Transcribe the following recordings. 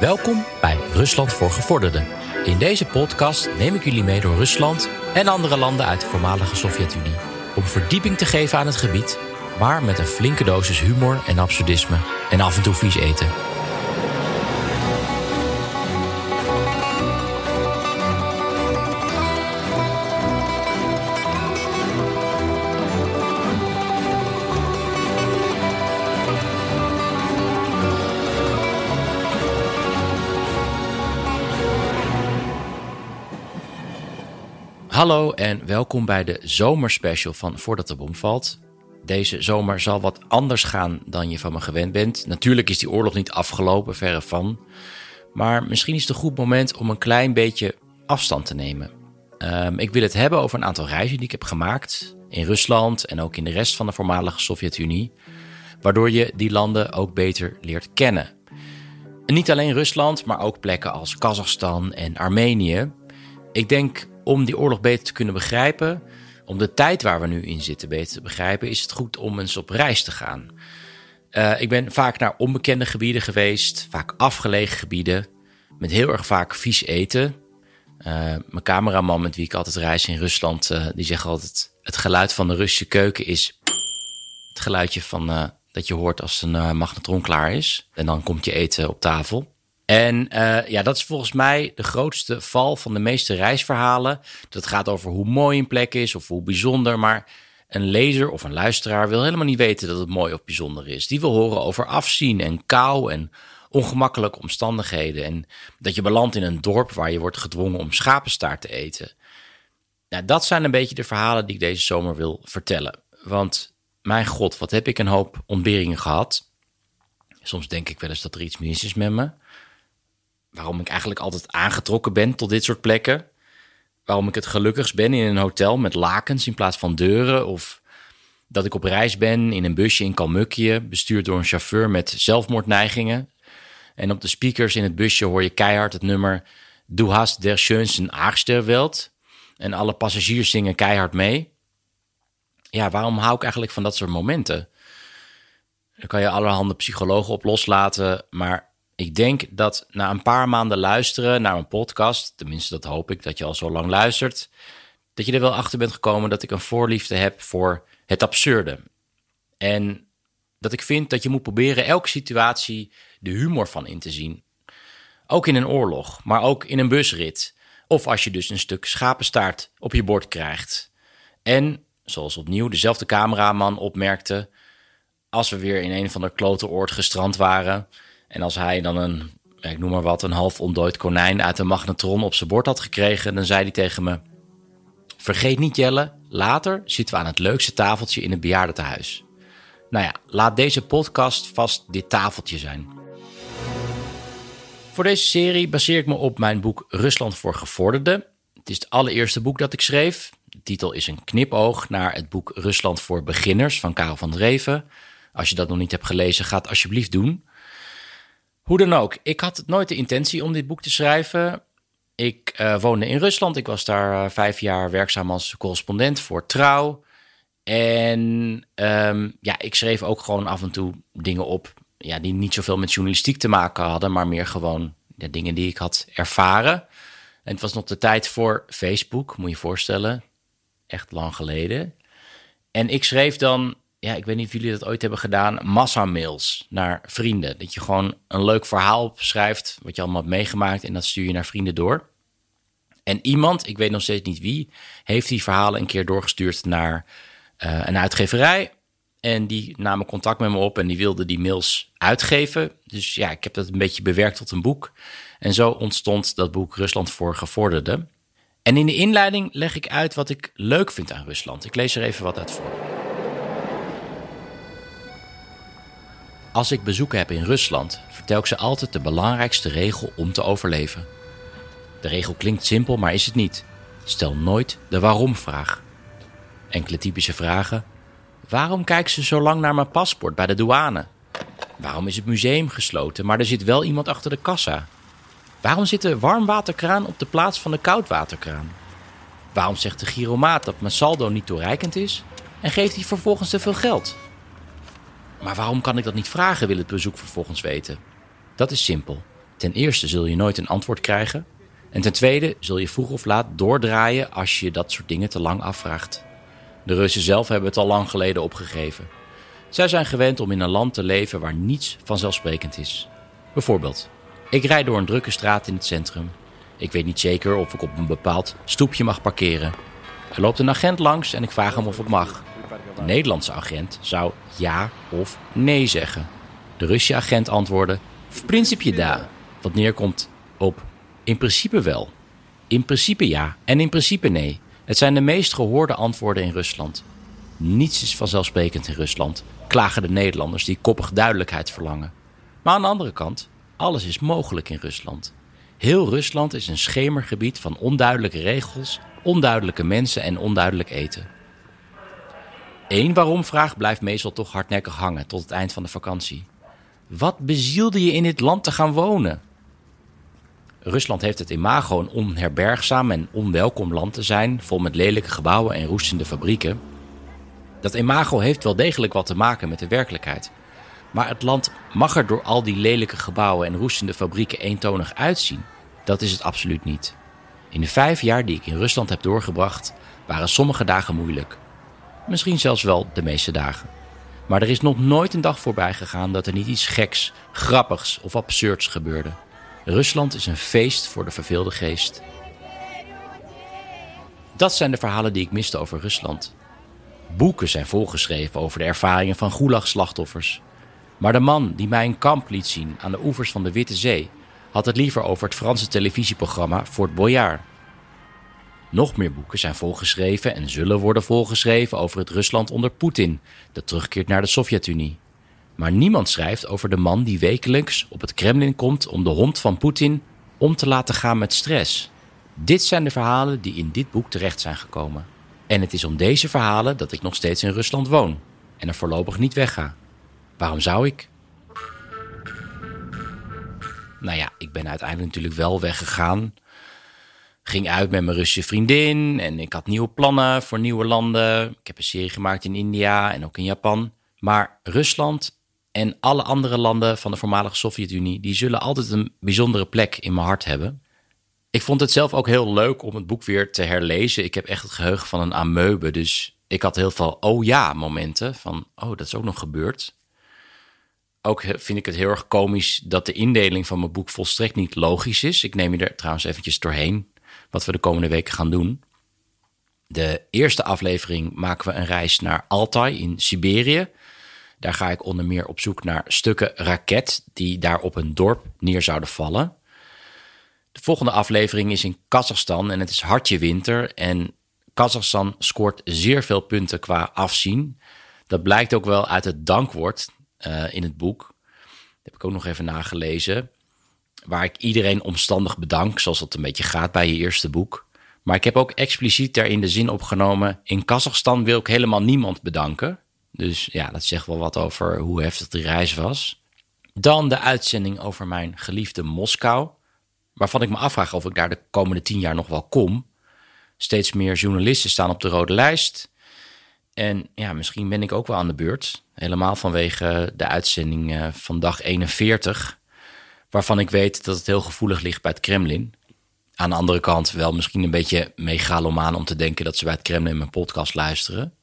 Welkom bij Rusland voor Gevorderden. In deze podcast neem ik jullie mee door Rusland en andere landen uit de voormalige Sovjet-Unie. Om verdieping te geven aan het gebied, maar met een flinke dosis humor en absurdisme en af en toe vies eten. Hallo en welkom bij de zomerspecial van Voordat de bom valt. Deze zomer zal wat anders gaan dan je van me gewend bent. Natuurlijk is die oorlog niet afgelopen, verre van. Maar misschien is het een goed moment om een klein beetje afstand te nemen. Ehm, ik wil het hebben over een aantal reizen die ik heb gemaakt in Rusland en ook in de rest van de voormalige Sovjet-Unie. Waardoor je die landen ook beter leert kennen. En niet alleen Rusland, maar ook plekken als Kazachstan en Armenië. Ik denk om die oorlog beter te kunnen begrijpen, om de tijd waar we nu in zitten beter te begrijpen, is het goed om eens op reis te gaan. Uh, ik ben vaak naar onbekende gebieden geweest, vaak afgelegen gebieden, met heel erg vaak vies eten. Uh, mijn cameraman met wie ik altijd reis in Rusland, uh, die zegt altijd: het geluid van de Russische keuken is het geluidje van dat je hoort als een magnetron klaar is. En dan komt je eten op tafel. En uh, ja, dat is volgens mij de grootste val van de meeste reisverhalen. Dat gaat over hoe mooi een plek is of hoe bijzonder. Maar een lezer of een luisteraar wil helemaal niet weten dat het mooi of bijzonder is. Die wil horen over afzien en kou en ongemakkelijke omstandigheden. En dat je belandt in een dorp waar je wordt gedwongen om schapenstaart te eten. Nou, dat zijn een beetje de verhalen die ik deze zomer wil vertellen. Want mijn god, wat heb ik een hoop ontberingen gehad. Soms denk ik wel eens dat er iets mis is met me waarom ik eigenlijk altijd aangetrokken ben tot dit soort plekken. Waarom ik het gelukkigst ben in een hotel met lakens in plaats van deuren. Of dat ik op reis ben in een busje in Kalmukje, bestuurd door een chauffeur met zelfmoordneigingen. En op de speakers in het busje hoor je keihard het nummer Du hast der schönsten Welt. En alle passagiers zingen keihard mee. Ja, waarom hou ik eigenlijk van dat soort momenten? Daar kan je allerhande psychologen op loslaten, maar ik denk dat na een paar maanden luisteren naar een podcast, tenminste dat hoop ik dat je al zo lang luistert, dat je er wel achter bent gekomen dat ik een voorliefde heb voor het absurde. En dat ik vind dat je moet proberen elke situatie de humor van in te zien. Ook in een oorlog, maar ook in een busrit. Of als je dus een stuk schapenstaart op je bord krijgt. En, zoals opnieuw dezelfde cameraman opmerkte, als we weer in een van de klote oord gestrand waren en als hij dan een, ik noem maar wat, een half ontdooid konijn uit een magnetron op zijn bord had gekregen, dan zei hij tegen me: Vergeet niet, Jelle, later zitten we aan het leukste tafeltje in het bejaardentehuis. Nou ja, laat deze podcast vast dit tafeltje zijn. Voor deze serie baseer ik me op mijn boek Rusland voor Gevorderden. Het is het allereerste boek dat ik schreef. De titel is een knipoog naar het boek Rusland voor Beginners van Karel van Dreven. Als je dat nog niet hebt gelezen, ga het alsjeblieft doen. Hoe dan ook, ik had nooit de intentie om dit boek te schrijven. Ik uh, woonde in Rusland. Ik was daar uh, vijf jaar werkzaam als correspondent voor Trouw. En um, ja, ik schreef ook gewoon af en toe dingen op ja, die niet zoveel met journalistiek te maken hadden, maar meer gewoon ja, dingen die ik had ervaren. En het was nog de tijd voor Facebook, moet je je voorstellen. Echt lang geleden. En ik schreef dan ja, ik weet niet of jullie dat ooit hebben gedaan, mail's naar vrienden. Dat je gewoon een leuk verhaal schrijft, wat je allemaal hebt meegemaakt, en dat stuur je naar vrienden door. En iemand, ik weet nog steeds niet wie, heeft die verhalen een keer doorgestuurd naar uh, een uitgeverij. En die namen contact met me op en die wilden die mails uitgeven. Dus ja, ik heb dat een beetje bewerkt tot een boek. En zo ontstond dat boek Rusland voor Gevorderden. En in de inleiding leg ik uit wat ik leuk vind aan Rusland. Ik lees er even wat uit voor. Als ik bezoeken heb in Rusland, vertel ik ze altijd de belangrijkste regel om te overleven. De regel klinkt simpel, maar is het niet. Stel nooit de waarom-vraag. Enkele typische vragen. Waarom kijken ze zo lang naar mijn paspoort bij de douane? Waarom is het museum gesloten, maar er zit wel iemand achter de kassa? Waarom zit de warmwaterkraan op de plaats van de koudwaterkraan? Waarom zegt de giromaat dat mijn saldo niet toereikend is en geeft hij vervolgens te veel geld? Maar waarom kan ik dat niet vragen, wil het bezoek vervolgens weten? Dat is simpel. Ten eerste zul je nooit een antwoord krijgen. En ten tweede zul je vroeg of laat doordraaien als je dat soort dingen te lang afvraagt. De Russen zelf hebben het al lang geleden opgegeven. Zij zijn gewend om in een land te leven waar niets vanzelfsprekend is. Bijvoorbeeld, ik rijd door een drukke straat in het centrum. Ik weet niet zeker of ik op een bepaald stoepje mag parkeren. Er loopt een agent langs en ik vraag hem of het mag. De Nederlandse agent zou ja of nee zeggen. De Russische agent antwoordde: principe da", wat neerkomt op in principe wel. In principe ja en in principe nee. Het zijn de meest gehoorde antwoorden in Rusland. Niets is vanzelfsprekend in Rusland, klagen de Nederlanders die koppig duidelijkheid verlangen. Maar aan de andere kant, alles is mogelijk in Rusland. Heel Rusland is een schemergebied van onduidelijke regels, onduidelijke mensen en onduidelijk eten. Eén waarom-vraag blijft meestal toch hardnekkig hangen tot het eind van de vakantie. Wat bezielde je in dit land te gaan wonen? Rusland heeft het imago een onherbergzaam en onwelkom land te zijn, vol met lelijke gebouwen en roestende fabrieken. Dat imago heeft wel degelijk wat te maken met de werkelijkheid. Maar het land mag er door al die lelijke gebouwen en roestende fabrieken eentonig uitzien. Dat is het absoluut niet. In de vijf jaar die ik in Rusland heb doorgebracht, waren sommige dagen moeilijk. Misschien zelfs wel de meeste dagen. Maar er is nog nooit een dag voorbij gegaan dat er niet iets geks, grappigs of absurds gebeurde. Rusland is een feest voor de verveelde geest. Dat zijn de verhalen die ik miste over Rusland. Boeken zijn volgeschreven over de ervaringen van Gulag-slachtoffers. Maar de man die mij een kamp liet zien aan de oevers van de Witte Zee had het liever over het Franse televisieprogramma Fort Boyard. Nog meer boeken zijn volgeschreven en zullen worden volgeschreven over het Rusland onder Poetin, dat terugkeert naar de Sovjet-Unie. Maar niemand schrijft over de man die wekelijks op het Kremlin komt om de hond van Poetin om te laten gaan met stress. Dit zijn de verhalen die in dit boek terecht zijn gekomen. En het is om deze verhalen dat ik nog steeds in Rusland woon en er voorlopig niet wegga. Waarom zou ik? Nou ja, ik ben uiteindelijk natuurlijk wel weggegaan. Ging uit met mijn Russische vriendin en ik had nieuwe plannen voor nieuwe landen. Ik heb een serie gemaakt in India en ook in Japan. Maar Rusland en alle andere landen van de voormalige Sovjet-Unie, die zullen altijd een bijzondere plek in mijn hart hebben. Ik vond het zelf ook heel leuk om het boek weer te herlezen. Ik heb echt het geheugen van een ameube, dus ik had heel veel oh ja momenten van oh dat is ook nog gebeurd. Ook vind ik het heel erg komisch dat de indeling van mijn boek volstrekt niet logisch is. Ik neem je er trouwens eventjes doorheen wat we de komende weken gaan doen. De eerste aflevering maken we een reis naar Altai in Siberië. Daar ga ik onder meer op zoek naar stukken raket die daar op een dorp neer zouden vallen. De volgende aflevering is in Kazachstan en het is hartje winter. En Kazachstan scoort zeer veel punten qua afzien. Dat blijkt ook wel uit het dankwoord uh, in het boek. Dat heb ik ook nog even nagelezen. Waar ik iedereen omstandig bedank, zoals dat een beetje gaat bij je eerste boek. Maar ik heb ook expliciet daarin de zin opgenomen: in Kazachstan wil ik helemaal niemand bedanken. Dus ja, dat zegt wel wat over hoe heftig die reis was. Dan de uitzending over mijn geliefde Moskou, waarvan ik me afvraag of ik daar de komende tien jaar nog wel kom. Steeds meer journalisten staan op de rode lijst. En ja, misschien ben ik ook wel aan de beurt. Helemaal vanwege de uitzending eh, van dag 41, waarvan ik weet dat het heel gevoelig ligt bij het Kremlin. Aan de andere kant wel misschien een beetje megalomaan om te denken dat ze bij het Kremlin mijn podcast luisteren.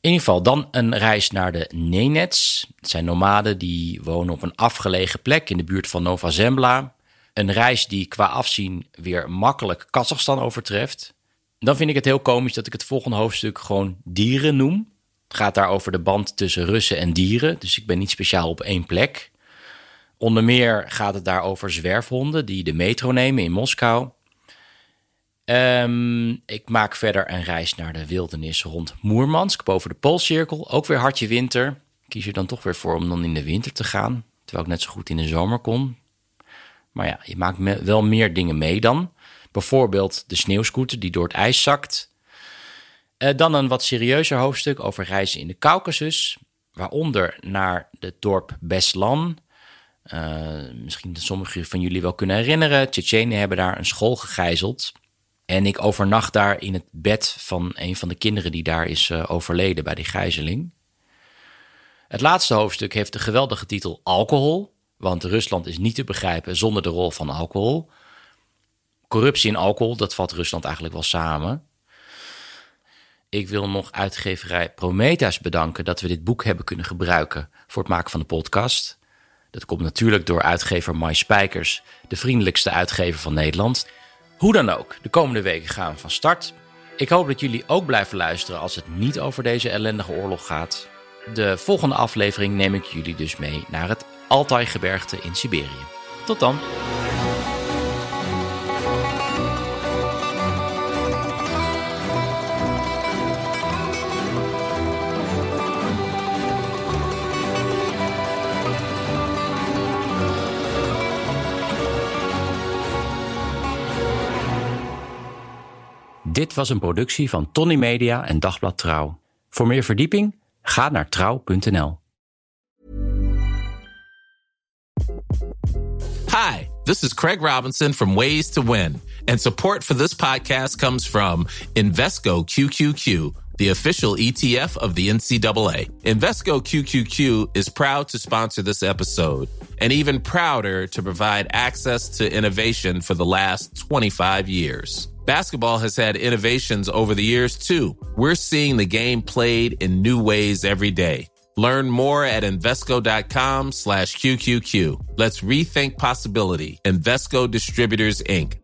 In ieder geval dan een reis naar de Nenets. Het zijn nomaden die wonen op een afgelegen plek in de buurt van Nova Zembla. Een reis die qua afzien weer makkelijk Kazachstan overtreft. Dan vind ik het heel komisch dat ik het volgende hoofdstuk gewoon dieren noem. Het gaat daar over de band tussen Russen en dieren, dus ik ben niet speciaal op één plek. Onder meer gaat het daar over zwerfhonden die de metro nemen in Moskou. Ehm, ik maak verder een reis naar de wildernis rond Moermansk boven de Poolcirkel. Ook weer hartje winter. Kies er dan toch weer voor om dan in de winter te gaan. Terwijl ik net zo goed in de zomer kon. Maar ja, je maakt wel meer dingen mee dan. Bijvoorbeeld de sneeuwscooter die door het ijs zakt. Uh, dan een wat serieuzer hoofdstuk over reizen in de Caucasus. Waaronder naar het dorp Beslan. Uh, misschien dat sommigen van jullie wel kunnen herinneren. Tsjetsjenen hebben daar een school gegijzeld. En ik overnacht daar in het bed van een van de kinderen die daar is uh, overleden bij die gijzeling. Het laatste hoofdstuk heeft de geweldige titel Alcohol. Want Rusland is niet te begrijpen zonder de rol van alcohol. Corruptie en alcohol, dat vat Rusland eigenlijk wel samen. Ik wil nog uitgeverij Prometheus bedanken dat we dit boek hebben kunnen gebruiken voor het maken van de podcast. Dat komt natuurlijk door uitgever Mai Spijkers, de vriendelijkste uitgever van Nederland. Hoe dan ook, de komende weken gaan we van start. Ik hoop dat jullie ook blijven luisteren als het niet over deze ellendige oorlog gaat. De volgende aflevering neem ik jullie dus mee naar het Altai-gebergte in Siberië. Tot dan! Dit was een productie van Tony Media en Dagblad Trouw. Voor meer verdieping ga naar trouw.nl. Hi, this is Craig Robinson from Ways to Win, and support for this podcast comes from Invesco QQQ. the official ETF of the NCAA. Invesco QQQ is proud to sponsor this episode and even prouder to provide access to innovation for the last 25 years. Basketball has had innovations over the years too. We're seeing the game played in new ways every day. Learn more at Invesco.com slash QQQ. Let's rethink possibility. Invesco Distributors, Inc.